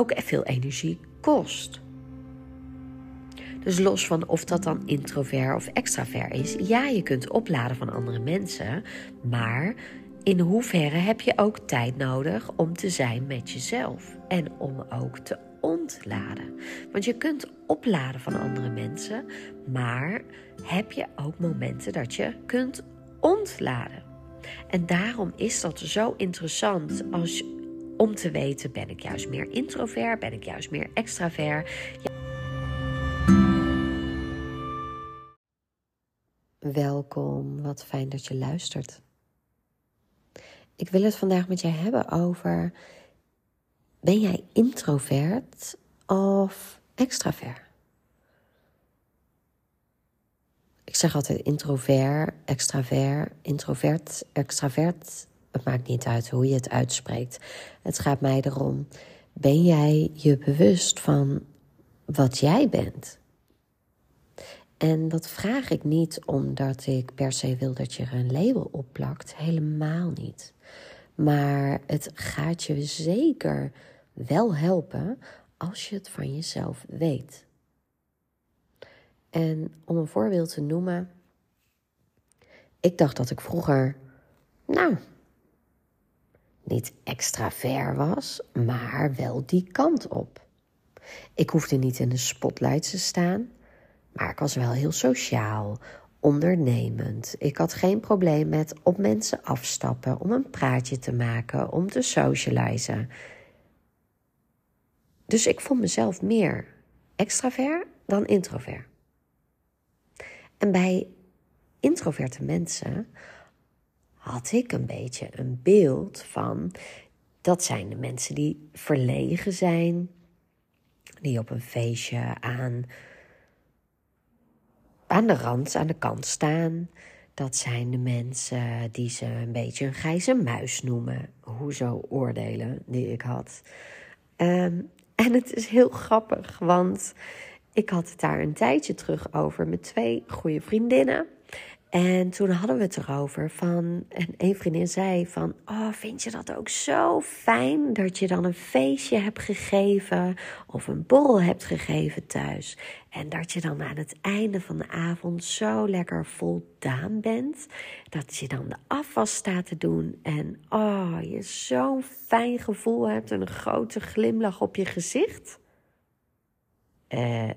ook veel energie kost. Dus los van of dat dan introvert of extravert is, ja, je kunt opladen van andere mensen, maar in hoeverre heb je ook tijd nodig om te zijn met jezelf en om ook te ontladen? Want je kunt opladen van andere mensen, maar heb je ook momenten dat je kunt ontladen? En daarom is dat zo interessant als, om te weten: ben ik juist meer introvert? Ben ik juist meer extravert? Welkom, wat fijn dat je luistert. Ik wil het vandaag met je hebben over: ben jij introvert of extravert? Ik zeg altijd introvert, extravert, introvert, extravert. Het maakt niet uit hoe je het uitspreekt. Het gaat mij erom: ben jij je bewust van wat jij bent? En dat vraag ik niet omdat ik per se wil dat je er een label op plakt. Helemaal niet. Maar het gaat je zeker wel helpen als je het van jezelf weet. En om een voorbeeld te noemen. Ik dacht dat ik vroeger, nou, niet extravert was, maar wel die kant op. Ik hoefde niet in de spotlight te staan. Maar ik was wel heel sociaal, ondernemend. Ik had geen probleem met op mensen afstappen, om een praatje te maken, om te socializen. Dus ik vond mezelf meer extravert dan introvert. En bij introverte mensen had ik een beetje een beeld van dat zijn de mensen die verlegen zijn, die op een feestje aan aan de rand, aan de kant staan. Dat zijn de mensen die ze een beetje een grijze muis noemen. Hoezo oordelen die ik had. Ehm, en het is heel grappig, want ik had het daar een tijdje terug over met twee goede vriendinnen. En toen hadden we het erover van, en een vriendin zei van, oh vind je dat ook zo fijn dat je dan een feestje hebt gegeven of een borrel hebt gegeven thuis. En dat je dan aan het einde van de avond zo lekker voldaan bent, dat je dan de afwas staat te doen en oh, je zo'n fijn gevoel hebt en een grote glimlach op je gezicht. Eh,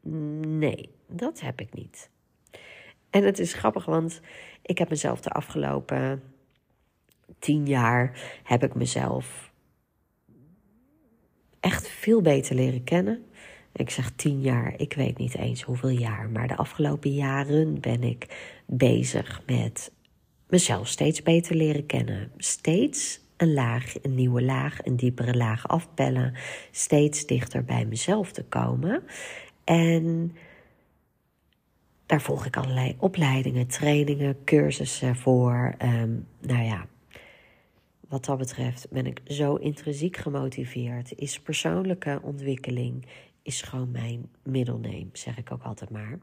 nee, dat heb ik niet. En het is grappig, want ik heb mezelf de afgelopen tien jaar heb ik mezelf echt veel beter leren kennen. Ik zeg tien jaar, ik weet niet eens hoeveel jaar, maar de afgelopen jaren ben ik bezig met mezelf steeds beter leren kennen. Steeds een laag, een nieuwe laag, een diepere laag afpellen. Steeds dichter bij mezelf te komen. En daar volg ik allerlei opleidingen, trainingen, cursussen voor. Ehm, nou ja, wat dat betreft ben ik zo intrinsiek gemotiveerd. Is persoonlijke ontwikkeling is gewoon mijn middelneem, zeg ik ook altijd maar.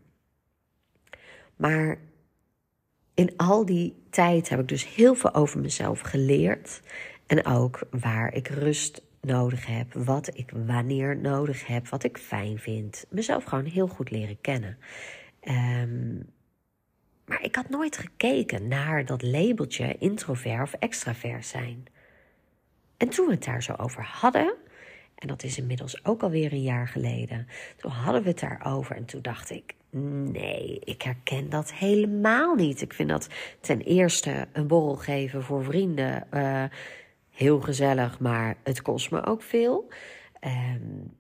Maar in al die tijd heb ik dus heel veel over mezelf geleerd. En ook waar ik rust nodig heb, wat ik wanneer nodig heb, wat ik fijn vind. Mezelf gewoon heel goed leren kennen. Um, maar ik had nooit gekeken naar dat labeltje introvert of extravert zijn. En toen we het daar zo over hadden, en dat is inmiddels ook alweer een jaar geleden, toen hadden we het daarover en toen dacht ik, nee, ik herken dat helemaal niet. Ik vind dat ten eerste een borrel geven voor vrienden uh, heel gezellig, maar het kost me ook veel. Um,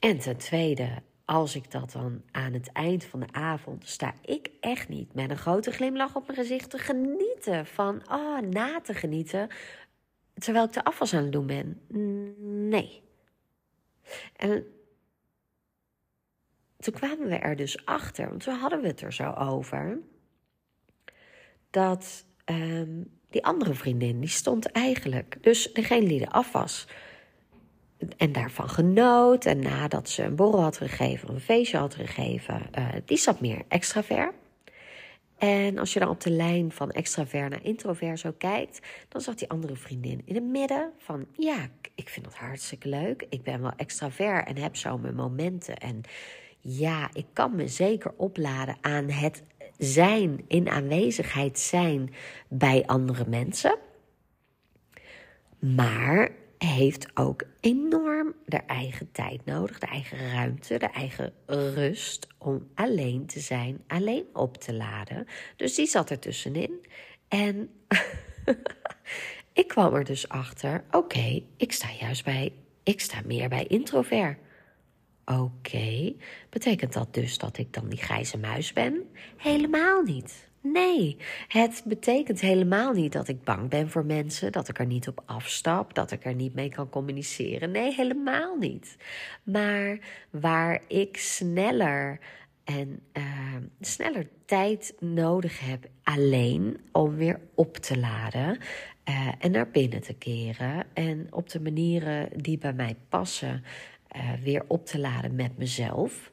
en ten tweede, als ik dat dan aan het eind van de avond sta ik echt niet met een grote glimlach op mijn gezicht te genieten van, oh, na te genieten, terwijl ik de afwas aan het doen ben. Nee. En toen kwamen we er dus achter, want toen hadden we het er zo over, dat um, die andere vriendin, die stond eigenlijk, dus degene die de afwas en daarvan genoot. En nadat ze een borrel had gegeven, een feestje had gegeven, uh, die zat meer extravert. En als je dan op de lijn van extravert naar introvert zo kijkt, dan zat die andere vriendin in het midden van ja, ik vind het hartstikke leuk. Ik ben wel extravert en heb zo mijn momenten. En ja, ik kan me zeker opladen aan het zijn, in aanwezigheid zijn bij andere mensen. Maar heeft ook enorm de eigen tijd nodig, de eigen ruimte, de eigen rust om alleen te zijn, alleen op te laden. Dus die zat er tussenin. En ik kwam er dus achter: oké, ik sta juist bij, ik sta meer bij introvert. Oké, betekent dat dus dat ik dan die grijze muis ben? Helemaal niet. Nee, het betekent helemaal niet dat ik bang ben voor mensen, dat ik er niet op afstap, dat ik er niet mee kan communiceren. Nee, helemaal niet. Maar waar ik sneller en uh, sneller tijd nodig heb alleen om weer op te laden uh, en naar binnen te keren en op de manieren die bij mij passen uh, weer op te laden met mezelf.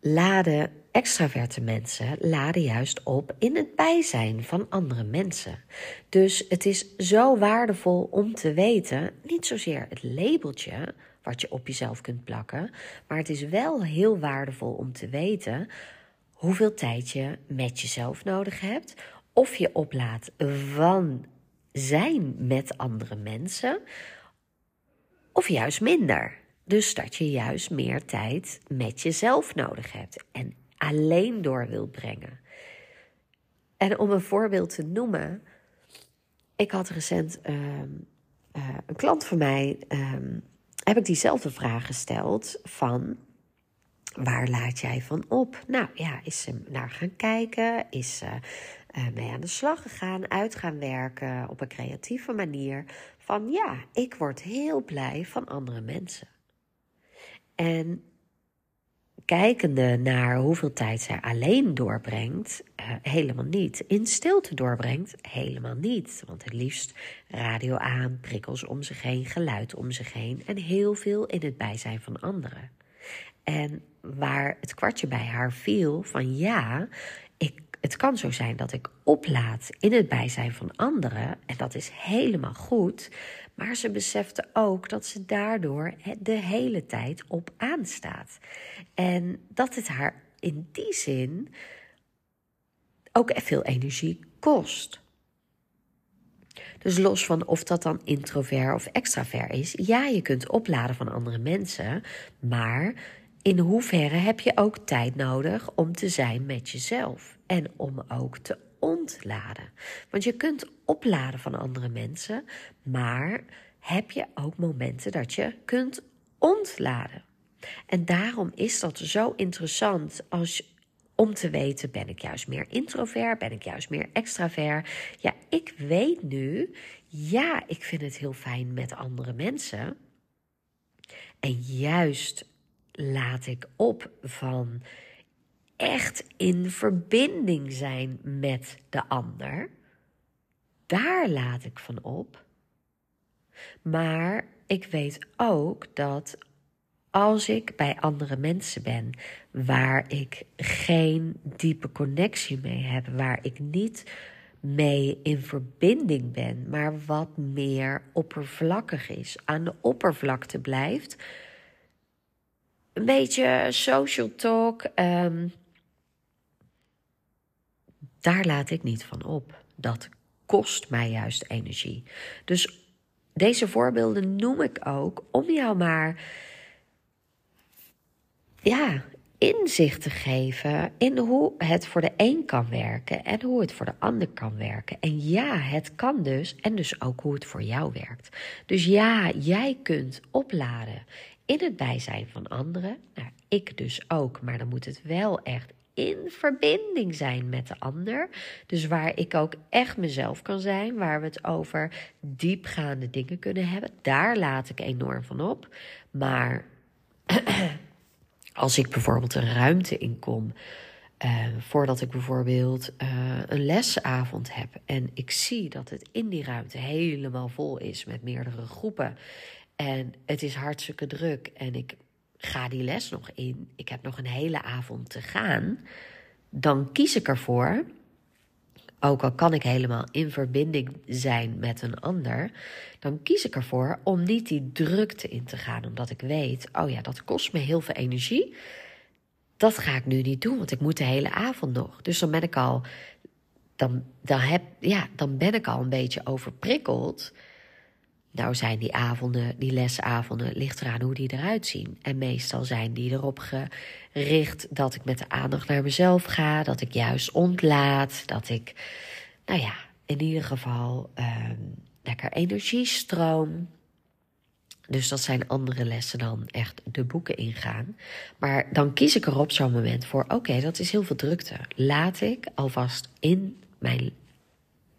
Laden extraverte mensen laden juist op in het bijzijn van andere mensen. Dus het is zo waardevol om te weten, niet zozeer het labeltje wat je op jezelf kunt plakken, maar het is wel heel waardevol om te weten hoeveel tijd je met jezelf nodig hebt, of je oplaat van zijn met andere mensen, of juist minder. Dus dat je juist meer tijd met jezelf nodig hebt en alleen door wilt brengen. En om een voorbeeld te noemen, ik had recent uh, een klant van mij, uh, heb ik diezelfde vraag gesteld van waar laat jij van op? Nou ja, is ze naar gaan kijken, is mee aan de slag gegaan, uit gaan werken op een creatieve manier. Van ja, ik word heel blij van andere mensen. En kijkende naar hoeveel tijd zij alleen doorbrengt, uh, helemaal niet. In stilte doorbrengt, helemaal niet. Want het liefst radio aan, prikkels om zich heen, geluid om zich heen en heel veel in het bijzijn van anderen. En waar het kwartje bij haar viel van ja, het kan zo zijn dat ik oplaad in het bijzijn van anderen en dat is helemaal goed. Maar ze besefte ook dat ze daardoor de hele tijd op aanstaat. En dat het haar in die zin ook veel energie kost. Dus los van of dat dan introvert of extravert is, ja, je kunt opladen van andere mensen, maar in hoeverre heb je ook tijd nodig om te zijn met jezelf en om ook te ontladen? Want je kunt opladen van andere mensen, maar heb je ook momenten dat je kunt ontladen. En daarom is dat zo interessant als om te weten: ben ik juist meer introvert? Ben ik juist meer extravert? Ja, ik weet nu, ja, ik vind het heel fijn met andere mensen. En juist laat ik op van echt in verbinding zijn met de ander. Daar laat ik van op. Maar ik weet ook dat als ik bij andere mensen ben waar ik geen diepe connectie mee heb, waar ik niet mee in verbinding ben, maar wat meer oppervlakkig is, aan de oppervlakte blijft. Een beetje social talk, um, daar laat ik niet van op. Dat kost mij juist energie. Dus deze voorbeelden noem ik ook om jou maar ja, inzicht te geven in hoe het voor de een kan werken en hoe het voor de ander kan werken. En ja, het kan dus en dus ook hoe het voor jou werkt. Dus ja, jij kunt opladen in het bijzijn van anderen. Nou, ik dus ook, maar dan moet het wel echt in verbinding zijn met de ander. Dus waar ik ook echt mezelf kan zijn, waar we het over diepgaande dingen kunnen hebben, daar laat ik enorm van op. Maar als ik bijvoorbeeld een ruimte inkom, uh, voordat ik bijvoorbeeld uh, een lesavond heb en ik zie dat het in die ruimte helemaal vol is met meerdere groepen en het is hartstikke druk en ik ga die les nog in. Ik heb nog een hele avond te gaan. dan kies ik ervoor, ook al kan ik helemaal in verbinding zijn met een ander, dan kies ik ervoor om niet die drukte in te gaan, omdat ik weet, oh ja, dat kost me heel veel energie. Dat ga ik nu niet doen, want ik moet de hele avond nog. Dus dan ben ik al, dan, dan, heb, ja, dan ben ik al een beetje overprikkeld. Nou zijn die avonden, die lesavonden, ligt eraan hoe die eruit zien. En meestal zijn die erop gericht dat ik met de aandacht naar mezelf ga, dat ik juist ontlaat, dat ik, nou ja, in ieder geval um, lekker energiestroom. Dus dat zijn andere lessen dan echt de boeken ingaan. Maar dan kies ik er op zo'n moment voor: oké, dat is heel veel drukte. Laat ik alvast in mijn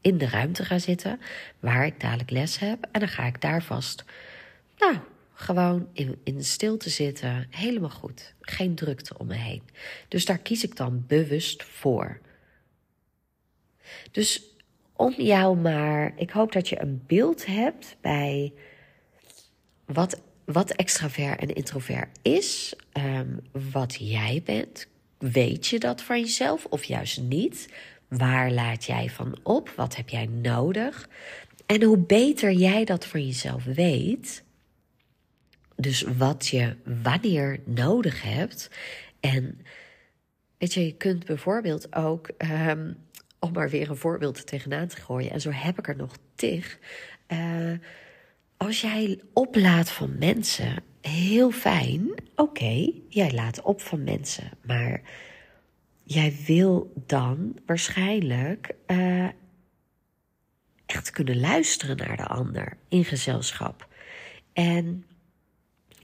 in de ruimte ga zitten waar ik dadelijk les heb. En dan ga ik daar vast, nou, gewoon in, in stilte zitten. Helemaal goed. Geen drukte om me heen. Dus daar kies ik dan bewust voor. Dus om jou maar, ik hoop dat je een beeld hebt bij wat, wat extravert en introvert is, um, wat jij bent. Weet je dat van jezelf of juist niet? Waar laat jij van op? Wat heb jij nodig? En hoe beter jij dat voor jezelf weet, dus wat je wanneer nodig hebt. En weet je, je kunt bijvoorbeeld ook, um, om maar weer een voorbeeld tegenaan te gooien, en zo heb ik er nog tig. Uh, als jij oplaat van mensen, heel fijn. Oké, jij laat op van mensen, maar jij wil dan waarschijnlijk uh, echt kunnen luisteren naar de ander in gezelschap. En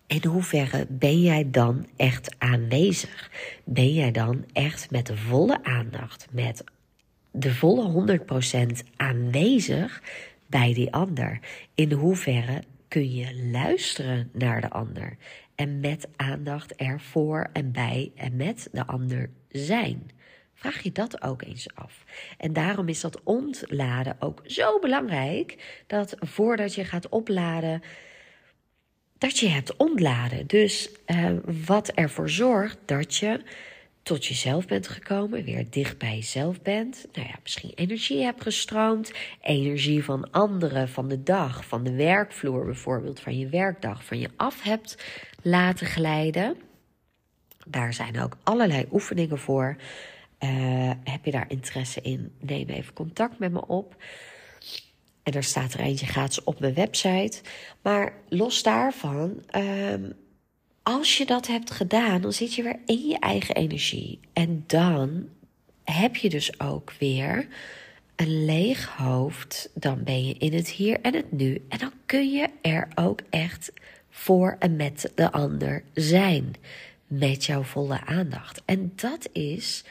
in hoeverre ben jij dan echt aanwezig? Ben jij dan echt met de volle aandacht, met de volle 100% aanwezig bij die ander? In hoeverre kun je luisteren naar de ander en met aandacht ervoor en bij en met de ander zijn? Vraag je dat ook eens af. En daarom is dat ontladen ook zo belangrijk dat voordat je gaat opladen, dat je hebt ontladen. Dus uh, wat ervoor zorgt dat je tot jezelf bent gekomen, weer dicht bij jezelf bent. Nou ja, misschien energie hebt gestroomd, energie van anderen, van de dag, van de werkvloer bijvoorbeeld, van je werkdag, van je af hebt laten glijden. Daar zijn ook allerlei oefeningen voor. Uh, heb je daar interesse in? Neem even contact met me op. En er staat er eentje gratis op mijn website. Maar los daarvan, um, als je dat hebt gedaan, dan zit je weer in je eigen energie. En dan heb je dus ook weer een leeg hoofd. Dan ben je in het hier en het nu. En dan kun je er ook echt voor en met de ander zijn. Met jouw volle aandacht. En dat is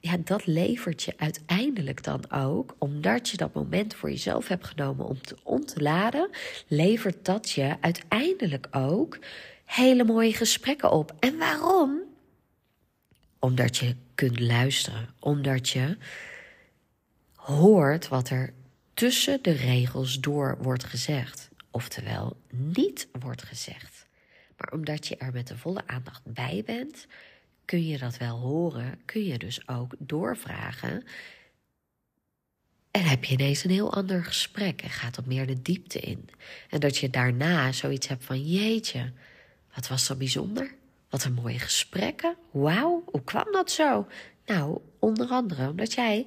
ja, dat levert je uiteindelijk dan ook, omdat je dat moment voor jezelf hebt genomen om te ontladen, levert dat je uiteindelijk ook hele mooie gesprekken op. En waarom? Omdat je kunt luisteren, omdat je hoort wat er tussen de regels door wordt gezegd, oftewel niet wordt gezegd. Maar omdat je er met de volle aandacht bij bent, kun je dat wel horen, kun je dus ook doorvragen. En heb je ineens een heel ander gesprek en gaat op meer de diepte in. En dat je daarna zoiets hebt van: jeetje, wat was dat bijzonder? Wat een mooie gesprekken. Wauw, hoe kwam dat zo? Nou, onder andere omdat jij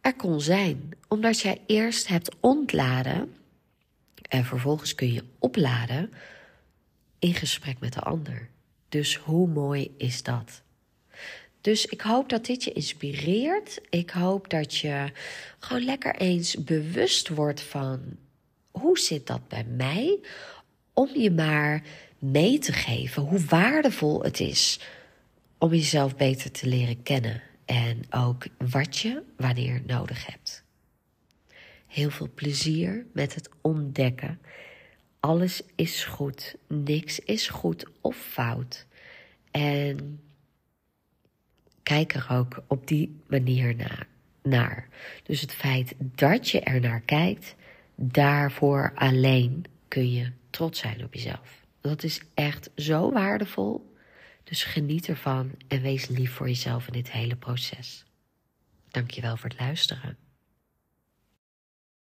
er kon zijn. Omdat jij eerst hebt ontladen en vervolgens kun je opladen in gesprek met de ander. Dus hoe mooi is dat? Dus ik hoop dat dit je inspireert. Ik hoop dat je gewoon lekker eens bewust wordt van hoe zit dat bij mij? Om je maar mee te geven hoe waardevol het is om jezelf beter te leren kennen en ook wat je wanneer nodig hebt. Heel veel plezier met het ontdekken alles is goed, niks is goed of fout. En kijk er ook op die manier na, naar. Dus het feit dat je er naar kijkt, daarvoor alleen kun je trots zijn op jezelf. Dat is echt zo waardevol. Dus geniet ervan en wees lief voor jezelf in dit hele proces. Dankjewel voor het luisteren.